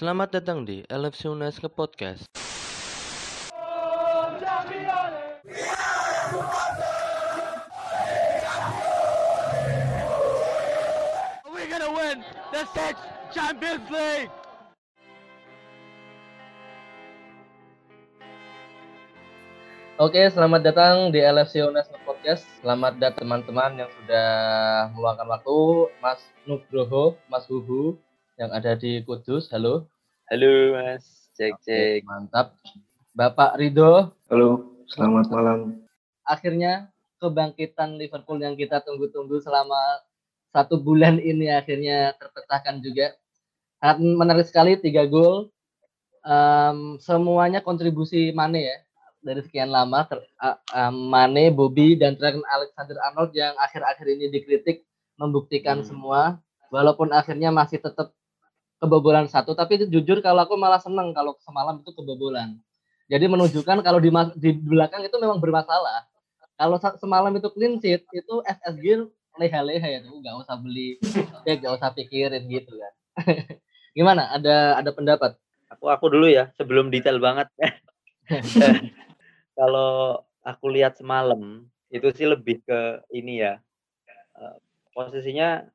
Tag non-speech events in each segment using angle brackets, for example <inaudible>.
Selamat datang di LFC Unes ke Podcast. We're gonna win the sixth Champions League. Oke, selamat datang di LFC Unes Podcast. Selamat datang teman-teman yang sudah meluangkan waktu. Mas Nugroho, Mas Huhu yang ada di Kudus. Halo. Halo Mas, cek Oke, cek. mantap. Bapak Ridho, Halo, selamat malam. akhirnya kebangkitan Liverpool yang kita tunggu-tunggu selama satu bulan ini akhirnya terpecahkan juga. Sangat menarik sekali tiga gol. Em, semuanya kontribusi Mane ya dari sekian lama ter, a- em, Mane, Bobby dan Trent Alexander-Arnold yang akhir-akhir ini dikritik membuktikan Hmm. semua walaupun akhirnya masih tetap kebobolan satu tapi jujur kalau aku malah seneng kalau semalam itu kebobolan. Jadi menunjukkan kalau di di belakang itu memang bermasalah. Kalau semalam itu clean sheet itu FSG leha-leha ya tuh nggak usah beli ya nggak usah pikirin gitu kan. <laughs> Gimana? Ada ada pendapat? Aku aku dulu ya, sebelum detail banget. <laughs> Kalau aku lihat semalam itu sih lebih ke ini ya. eh, posisinya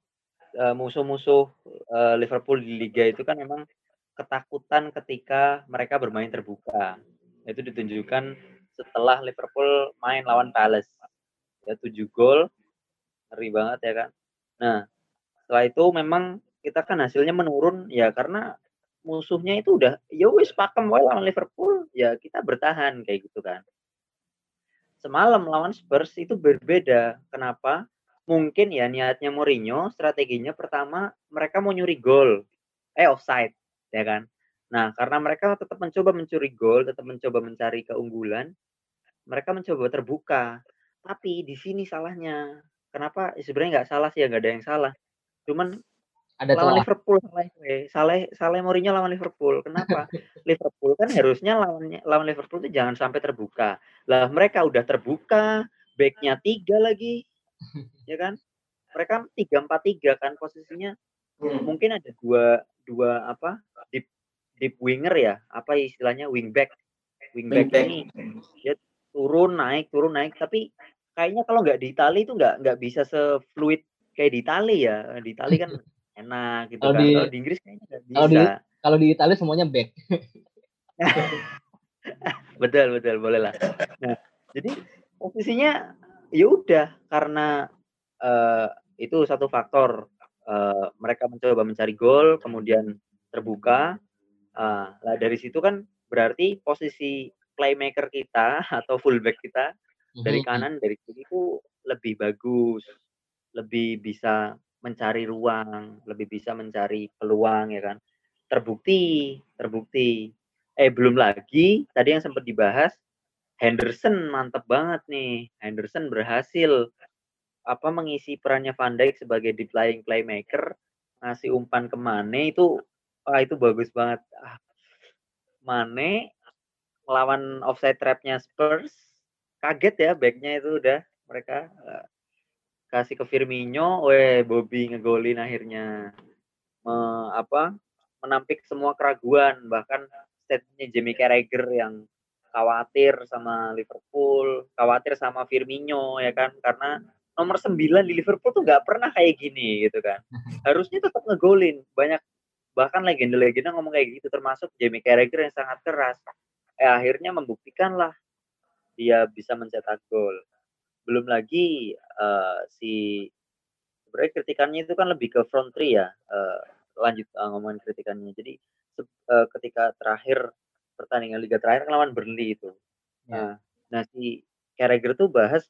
eh, musuh-musuh eh, Liverpool di liga itu kan memang ketakutan ketika mereka bermain terbuka. Itu ditunjukkan setelah Liverpool main lawan Palace. Ya 7 gol. Ngeri banget ya kan. Nah, setelah itu memang kita kan hasilnya menurun ya karena musuhnya itu udah ya wis pakem wae lawan Liverpool ya kita bertahan kayak gitu kan semalam lawan Spurs itu berbeda kenapa mungkin ya niatnya Mourinho strateginya pertama mereka mau nyuri gol eh offside ya kan nah karena mereka tetap mencoba mencuri gol tetap mencoba mencari keunggulan mereka mencoba terbuka tapi di sini salahnya kenapa Ya, sebenarnya nggak salah sih ya nggak ada yang salah cuman Ada lawan celah. Liverpool salah salah salah Mourinho lawan Liverpool. Kenapa? Liverpool kan harusnya lawannya lawan Liverpool itu jangan sampai terbuka. Lah mereka udah terbuka, backnya tiga lagi, ya kan? Mereka tiga empat tiga kan posisinya. Mungkin ada dua dua apa deep deep winger ya, apa istilahnya? Wingback. Wingback ini. turun naik turun naik. Tapi kayaknya kalau nggak di Itali itu nggak nggak bisa sefluid kayak di Itali ya. Di Itali kan <laughs> enak gitu Kalau kan. di- kalau di Inggris kayaknya nggak bisa kalau di- Kalau di Italia semuanya back. <laughs> betul betul. Boleh lah. Nah jadi posisinya ya udah karena eh, itu satu faktor. Eh, mereka mencoba mencari gol kemudian terbuka. Ah, lah dari situ kan berarti posisi playmaker kita <laughs> atau fullback kita dari Mhm. kanan dari kiri itu lebih bagus lebih bisa mencari ruang lebih bisa mencari peluang ya kan. Terbukti terbukti. Eh belum lagi tadi yang sempat dibahas Henderson mantep banget nih. Henderson berhasil apa mengisi perannya Van Dijk sebagai deep lying playmaker ngasih umpan ke Mane itu wah itu bagus banget. Ah, Mane melawan offside trapnya Spurs kaget ya backnya itu udah mereka eh, kasih ke Firmino, weh Bobby ngegolin akhirnya Me- apa menampik semua keraguan bahkan statementnya Jamie Carragher yang khawatir sama Liverpool, khawatir sama Firmino ya kan karena nomor 9 di Liverpool tuh nggak pernah kayak gini gitu kan. <laughs> Harusnya tetap ngegolin. Banyak bahkan legenda-legenda ngomong kayak gitu termasuk Jamie Carragher yang sangat keras. Eh akhirnya membuktikan lah dia bisa mencetak gol. Belum lagi eh, si sebenarnya kritikannya itu kan lebih ke front three ya. Eh, lanjut eh, ngomongin kritikannya. Jadi eh, ketika terakhir pertandingan liga terakhir kan lawan Burnley itu. Ya. Nah, nah si Carragher tuh bahas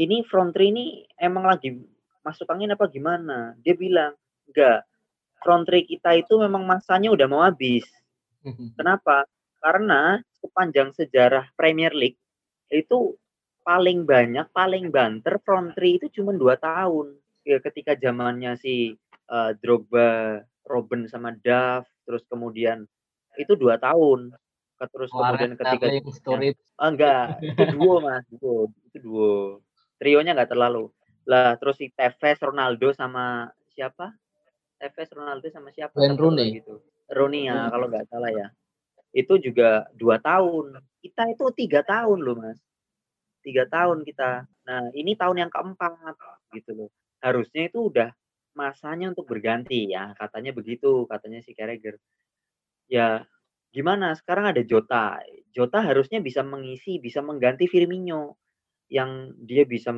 ini front three ini emang lagi masuk angin apa gimana? Dia bilang enggak. Front three kita itu memang masanya udah mau habis. Kenapa? Karena sepanjang sejarah Premier League itu paling banyak, paling banter front three itu cuma dua tahun. Ya, ketika zamannya si eh, Drogba, Robben sama Duff, terus kemudian itu dua tahun. Terus kemudian ketika. Ah, enggak, itu duo mas, itu, itu duo. Trionya enggak terlalu. Lah terus si Tevez, Ronaldo sama siapa? Tevez, Ronaldo sama siapa? Wayne Rooney. tuh. Ronia Hmm. kalau nggak salah ya. Itu juga dua tahun. Kita itu tiga tahun loh mas. Tiga tahun kita. Nah ini tahun yang keempat gitu loh. Harusnya itu udah masanya untuk berganti ya. Katanya begitu. Katanya si Carragher. Ya gimana? Sekarang ada Jota. Jota harusnya bisa mengisi, bisa mengganti Firmino. Yang dia bisa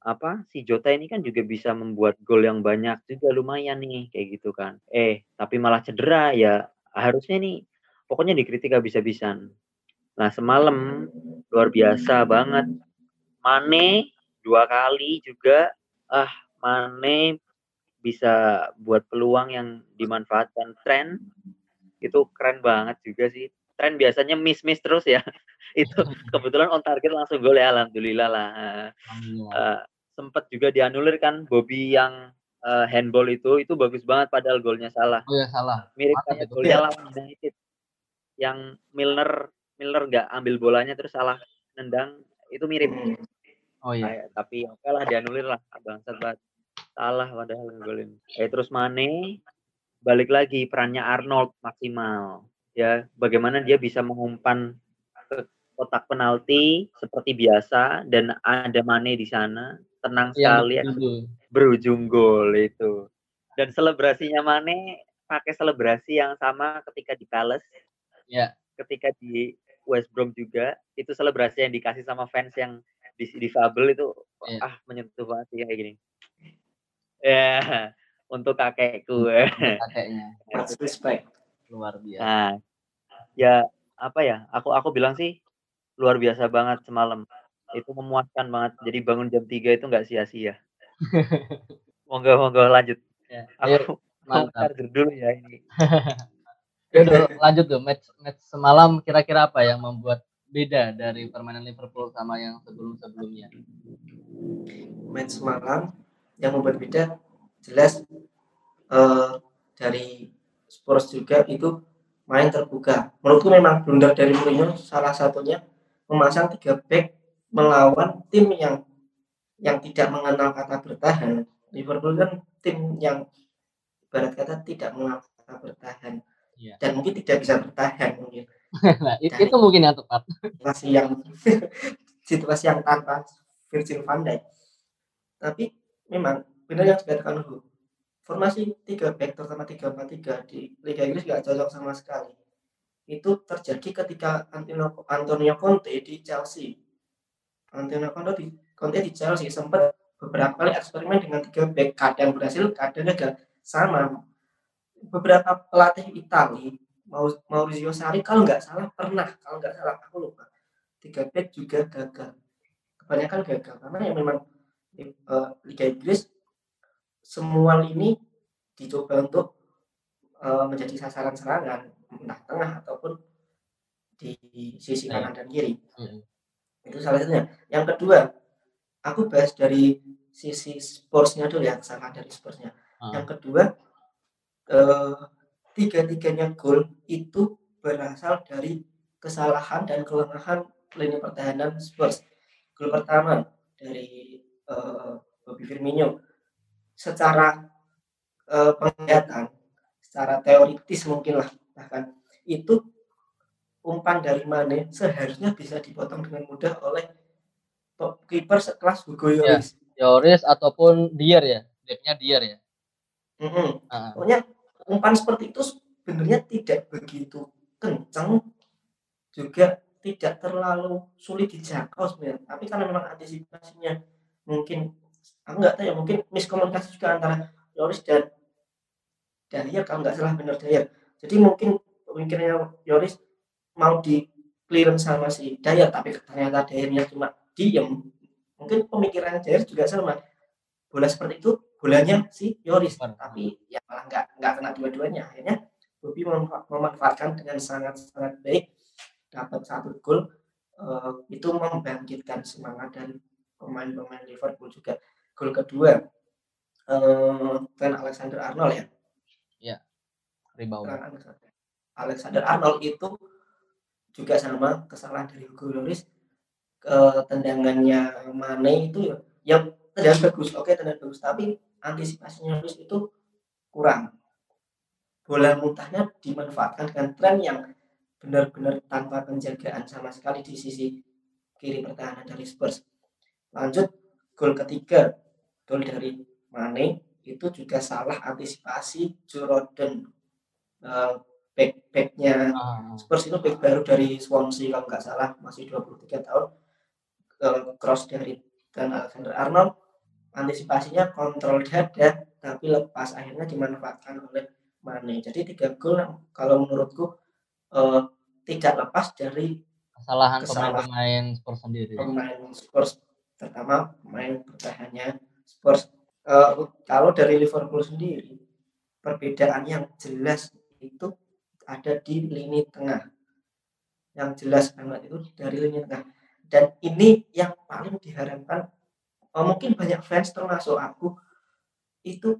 apa si Jota ini kan juga bisa membuat gol yang banyak juga lumayan nih kayak gitu kan. Eh, tapi malah cedera ya harusnya nih pokoknya dikritik habis-habisan. Nah, semalam luar biasa banget. Mane dua kali juga ah Mane bisa buat peluang yang dimanfaatkan tren itu keren banget juga sih. Tren biasanya miss-miss terus ya. <laughs> itu <laughs> kebetulan on target langsung gol ya alhamdulillah lah. Alhamdulillah. Uh, sempat juga dianulir kan Bobby yang uh, handball itu itu bagus banget padahal golnya salah. Oh ya salah. Mirip kayak golnya <laughs> lawan United yang Milner Milner nggak ambil bolanya terus salah nendang itu mirip. Oh iya. Kayak- tapi oke lah dianulir lah bangsat banget. Salah padahal ngegolin. Eh terus Mane balik lagi perannya Arnold maksimal. Ya, bagaimana dia bisa mengumpan ke kotak penalti seperti biasa dan ada Mane di sana tenang Yang sekali dulu. berujung gol itu. Dan selebrasinya Mane pakai selebrasi yang sama ketika di Palace. Ya. Ketika di West Brom juga itu selebrasi yang dikasih sama fans yang di difabel itu Iya. ah menyentuh banget sih kayak gini. Ya, <laughs> untuk kakekku. Kakeknya respect. Luar biasa. Nah, ya apa ya? Aku aku bilang sih luar biasa banget semalam. Itu memuaskan banget. Jadi bangun jam 3 itu nggak sia-sia. <laughs> monggo monggo lanjut. Ya. Ayo, Aku mau mantap. dulu ya ini. <laughs> Ya udah lanjut tuh match match semalam kira-kira apa yang membuat beda dari permainan Liverpool sama yang sebelum-sebelumnya? Match semalam yang membuat beda jelas eh, dari Spurs juga itu main terbuka. Menurutku memang blunder dari Mourinho salah satunya memasang tiga back melawan tim yang yang tidak mengenal kata bertahan. Liverpool kan tim yang ibarat kata tidak mengenal kata bertahan Iya. dan mungkin tidak bisa bertahan mungkin <laughs> nah, it- itu mungkin yang tepat. situasi yang <laughs> situasi yang tanpa Virgil van Dijk. Tapi memang benar yang dikatakan Hugo. Formasi 3 back terutama 3-4-3 di Liga Inggris nggak cocok sama sekali. Itu terjadi ketika Antonio, Conte di Chelsea. Antonio Conte di, Conte di Chelsea sempat beberapa kali eksperimen dengan 3 back, kadang berhasil, kadang gagal. Sama beberapa pelatih Itali Mau- Maurizio Sarri kalau nggak salah pernah kalau nggak salah aku lupa tiga back juga gagal kebanyakan gagal karena yang memang eh, Liga Inggris semua lini dicoba untuk eh, menjadi sasaran serangan entah tengah ataupun di sisi Ya. kanan dan kiri Mm. itu salah satunya yang kedua aku bahas dari sisi sportsnya dulu ya kesalahan dari sportsnya Ah. yang kedua eh, tiga-tiganya gol itu berasal dari kesalahan dan kelengahan lini pertahanan Spurs. Gol pertama dari eh, Bobby Firmino secara eh, penglihatan, secara teoritis mungkin lah bahkan itu umpan dari Mane seharusnya bisa dipotong dengan mudah oleh kiper sekelas Hugo Ya. Lloris. Yoris ataupun Dier ya, backnya Dier ya. Mm-mm. Ah, Pokoknya umpan seperti itu sebenarnya tidak begitu kencang juga tidak terlalu sulit dijangkau sebenarnya. Tapi karena memang antisipasinya mungkin aku nggak tahu ya mungkin miskomunikasi juga antara Yoris dan Dahlia kalau nggak salah benar Dahlia. Jadi mungkin pemikirannya Yoris mau di clearance sama si Dayar tapi ternyata Dayarnya cuma diem. Mungkin pemikiran Dayar juga sama. Bola seperti itu bolanya si Yoris tapi ya malah nggak nggak kena dua-duanya akhirnya Bobby memanfa- memanfaatkan dengan sangat sangat baik dapat satu gol eh, itu membangkitkan semangat dari pemain-pemain Liverpool juga gol kedua eh Trent Alexander Arnold ya rebound. Trent Alexander- Arnold itu juga sama kesalahan dari Hugo Lloris ke tendangannya Mane itu ya yang tendangan bagus oke tendangan bagus tapi antisipasinya Lloris itu kurang bola muntahnya dimanfaatkan dengan tren yang benar-benar tanpa penjagaan sama sekali di sisi kiri pertahanan dari Spurs. Lanjut gol ketiga, gol dari Mane itu juga salah antisipasi Joe Rodon uh, back backnya. Ah, Spurs itu back baru dari Swansea kalau nggak salah masih 23 tahun. Uh, cross dari dan Alexander Arnold. Antisipasinya kontrol dada tapi lepas akhirnya dimanfaatkan oleh Mane. Jadi tiga gol yang kalau menurutku uh, tidak lepas dari kesalahan Kesalahan. pemain-pemain Spurs sendiri. pemain Spurs terutama pemain bertahannya Spurs. Eh, kalau dari Liverpool sendiri perbedaan yang jelas itu ada di lini tengah. Yang jelas banget itu dari lini tengah. Dan ini yang paling diharapkan eh, mungkin banyak fans termasuk aku itu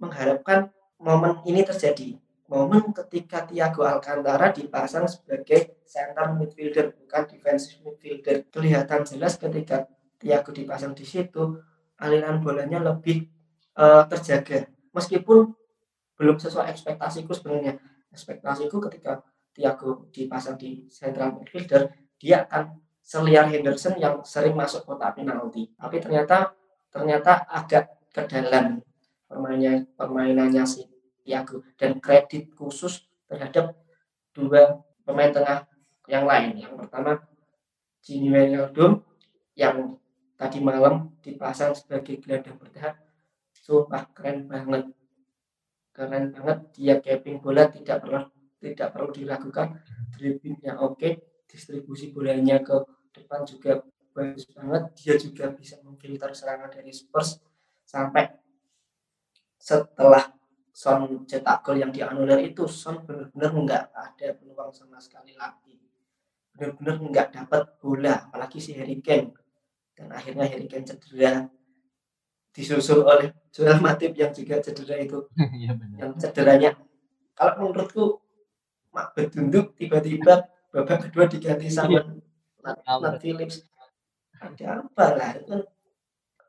mengharapkan momen ini terjadi. Momen ketika Thiago Alcantara dipasang sebagai center midfielder bukan defensive midfielder. Kelihatan jelas ketika Thiago dipasang di situ aliran bolanya lebih uh, terjaga. Meskipun belum sesuai ekspektasiku sebenarnya. Ekspektasiku ketika Thiago dipasang di central midfielder dia akan seliar Henderson yang sering masuk kotak penalti. Tapi ternyata ternyata agak ke dalam permainannya permainannya si Thiago dan kredit khusus terhadap dua pemain tengah yang lain. Yang pertama Gini Wijnaldum yang tadi malam dipasang sebagai gelandang bertahan. Sumpah keren banget. Keren banget. Dia capping bola tidak pernah tidak perlu diragukan. Dribblingnya oke distribusi bolanya ke depan juga bagus banget. Dia juga bisa memfilter serangan dari Spurs sampai setelah Son cetak gol yang dianulir itu Son benar-benar nggak ada peluang sama sekali lagi. Benar-benar nggak dapat bola apalagi si Harry Kane dan akhirnya Harry Kane cedera. Disusul oleh Joel Matip yang juga cedera itu. <laughs> Iya benar. yang cederanya. Kalau menurutku Mak Bedunduk tiba-tiba babak kedua diganti sama Nat, Nat Phillips. Ada apa lah itu? Kan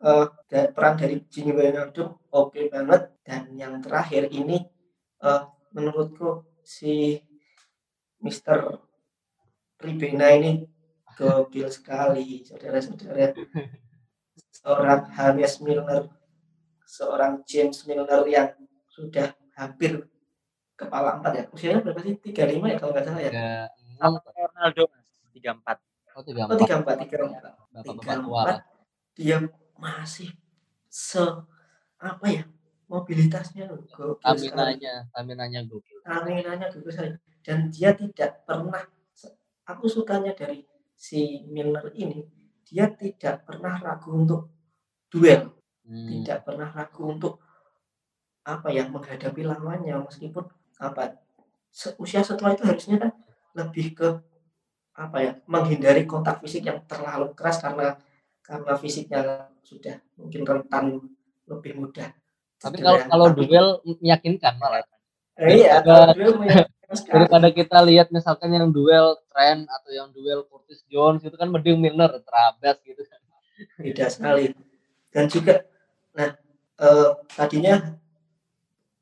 eh, da- peran dari Gini Wijnaldum oke banget. Dan yang terakhir ini eh, menurutku si Mr. Ribena ini gokil sekali saudara-saudara. Seorang James Milner seorang James Milner yang sudah hampir kepala empat ya. Usianya berapa sih? 35 ya kalau nggak salah ya? Tiga Ronaldo tiga empat. Oh tiga oh empat. tiga empat. Tiga empat. tiga dia masih se apa ya mobilitasnya gokil sekali. Staminanya, staminanya gokil. staminanya gokil sekali. Dan dia tidak pernah aku sukanya dari si Milner ini dia tidak pernah ragu untuk duel Hmm. tidak pernah ragu untuk apa ya menghadapi lawannya meskipun apa usia setelah itu harusnya kan lebih ke apa ya menghindari kontak fisik yang terlalu keras karena karena fisiknya sudah mungkin rentan lebih mudah Tapi kalau kalau duel meyakinkan malah. Iya daripada- kita lihat misalkan yang duel Trent atau yang duel Curtis Jones itu kan mending Milner terabas gitu. Kan. beda sekali. Dan juga nah eh, tadinya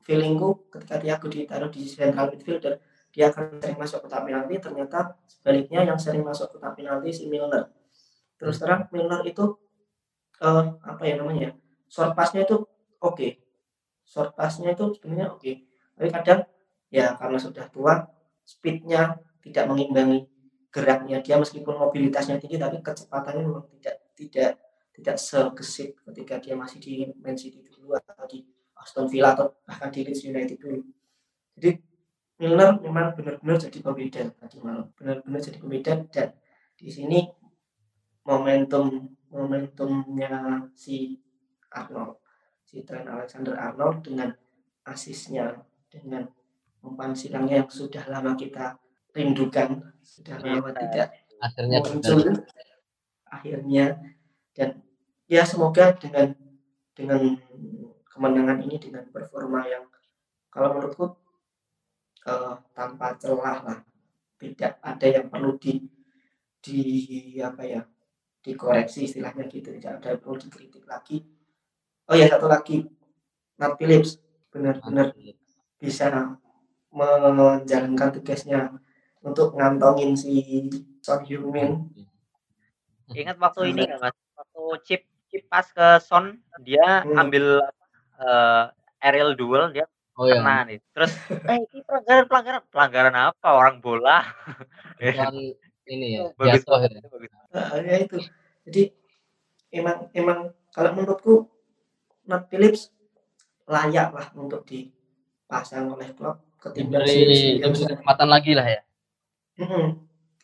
feelingku ketika Thiago ditaruh di central midfielder dia akan sering masuk kotak penalti ternyata sebaliknya yang sering masuk kotak penalti si Milner. Terus terang Milner itu eh, apa ya namanya short passnya itu oke. Short passnya itu sebenarnya oke tapi kadang ya karena sudah tua speednya tidak mengimbangi geraknya dia meskipun mobilitasnya tinggi tapi kecepatannya memang tidak tidak tidak segesit ketika dia masih di Man City dulu atau di Aston Villa atau bahkan di Leeds United dulu. Jadi Milner memang benar-benar jadi pembeda tadi malam, benar-benar jadi pembeda dan di sini momentum momentumnya si Arnold, si Trent Alexander Arnold dengan asisnya dengan umpan silangnya yang sudah lama kita rindukan, sudah lama Iya. tidak Akhirnya muncul. terjadi. akhirnya. Dan ya semoga dengan dengan kemenangan ini dengan performa yang kalau menurutku eh, tanpa celah lah. Tidak ada yang perlu di di apa ya dikoreksi istilahnya gitu. Tidak ada yang perlu dikritik lagi. Oh ya satu lagi. Nat Phillips. Benar-benar bisa menjalankan tugasnya untuk ngantongin si Son Heung-min. Ingat waktu ini nggak mas? Waktu chip chip pas ke Son dia Hmm. ambil eh, aerial duel dia Oh ya, kena nih. Terus eh ini pelanggaran pelanggaran pelanggaran apa orang bola? bukan ini ya, <laughs> Bagus jatuh ya. bagus. Nah, ya itu. Jadi emang emang kalau menurutku Nat Phillips layak lah untuk dipasang oleh klub ketimbang Diberi, Williams. kesempatan lagi lah ya. Mm-mm.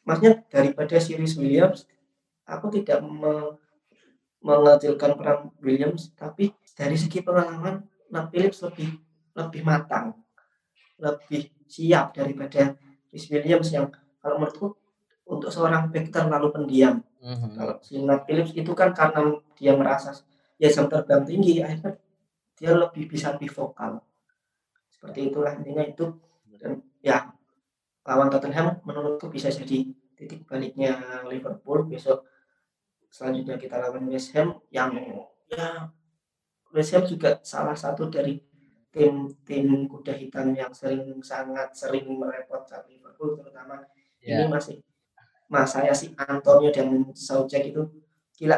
Maksudnya daripada Sirius Williams, aku tidak me- mengecilkan peran Williams, tapi dari segi pengalaman Nat Phillips lebih lebih matang, lebih siap daripada Rhys Williams yang kalau menurutku untuk seorang back terlalu pendiam. Mhm. Kalau si Nat Phillips itu kan karena dia merasa ya jam terbang tinggi, akhirnya dia lebih bisa lebih vokal. Seperti itulah intinya itu. Dan ya lawan Tottenham menurutku bisa jadi titik baliknya Liverpool. Besok selanjutnya kita lawan West Ham yang ya West Ham juga salah satu dari tim-tim kuda hitam yang sering sangat sering merepotkan Liverpool terutama ini Ya. masih mas saya si Antonio dan Soucek itu gila.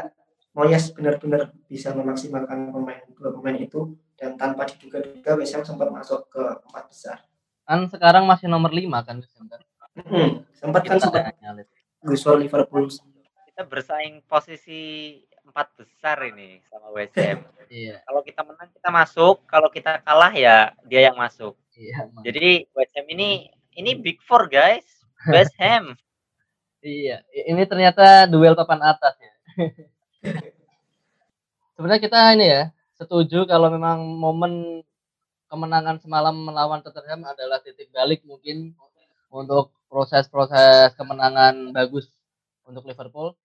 Moyes benar-benar bisa memaksimalkan pemain dua pemain itu dan tanpa diduga-duga West Ham sempat masuk ke empat besar Kan sekarang masih nomor 5 kan West Ham kan. Hmm, sempat kan gusur Liverpool Kita bersaing posisi empat besar ini sama West Ham. <laughs> Iya, kalau kita menang kita masuk, kalau kita kalah ya dia yang masuk. iya. Jadi West Ham ini ini big four guys. West <laughs> Ham. Iya, ini ternyata duel papan atas ya. <laughs> Sebenarnya kita ini ya, setuju kalau memang momen kemenangan semalam melawan Tottenham adalah titik balik mungkin untuk proses-proses kemenangan bagus untuk Liverpool.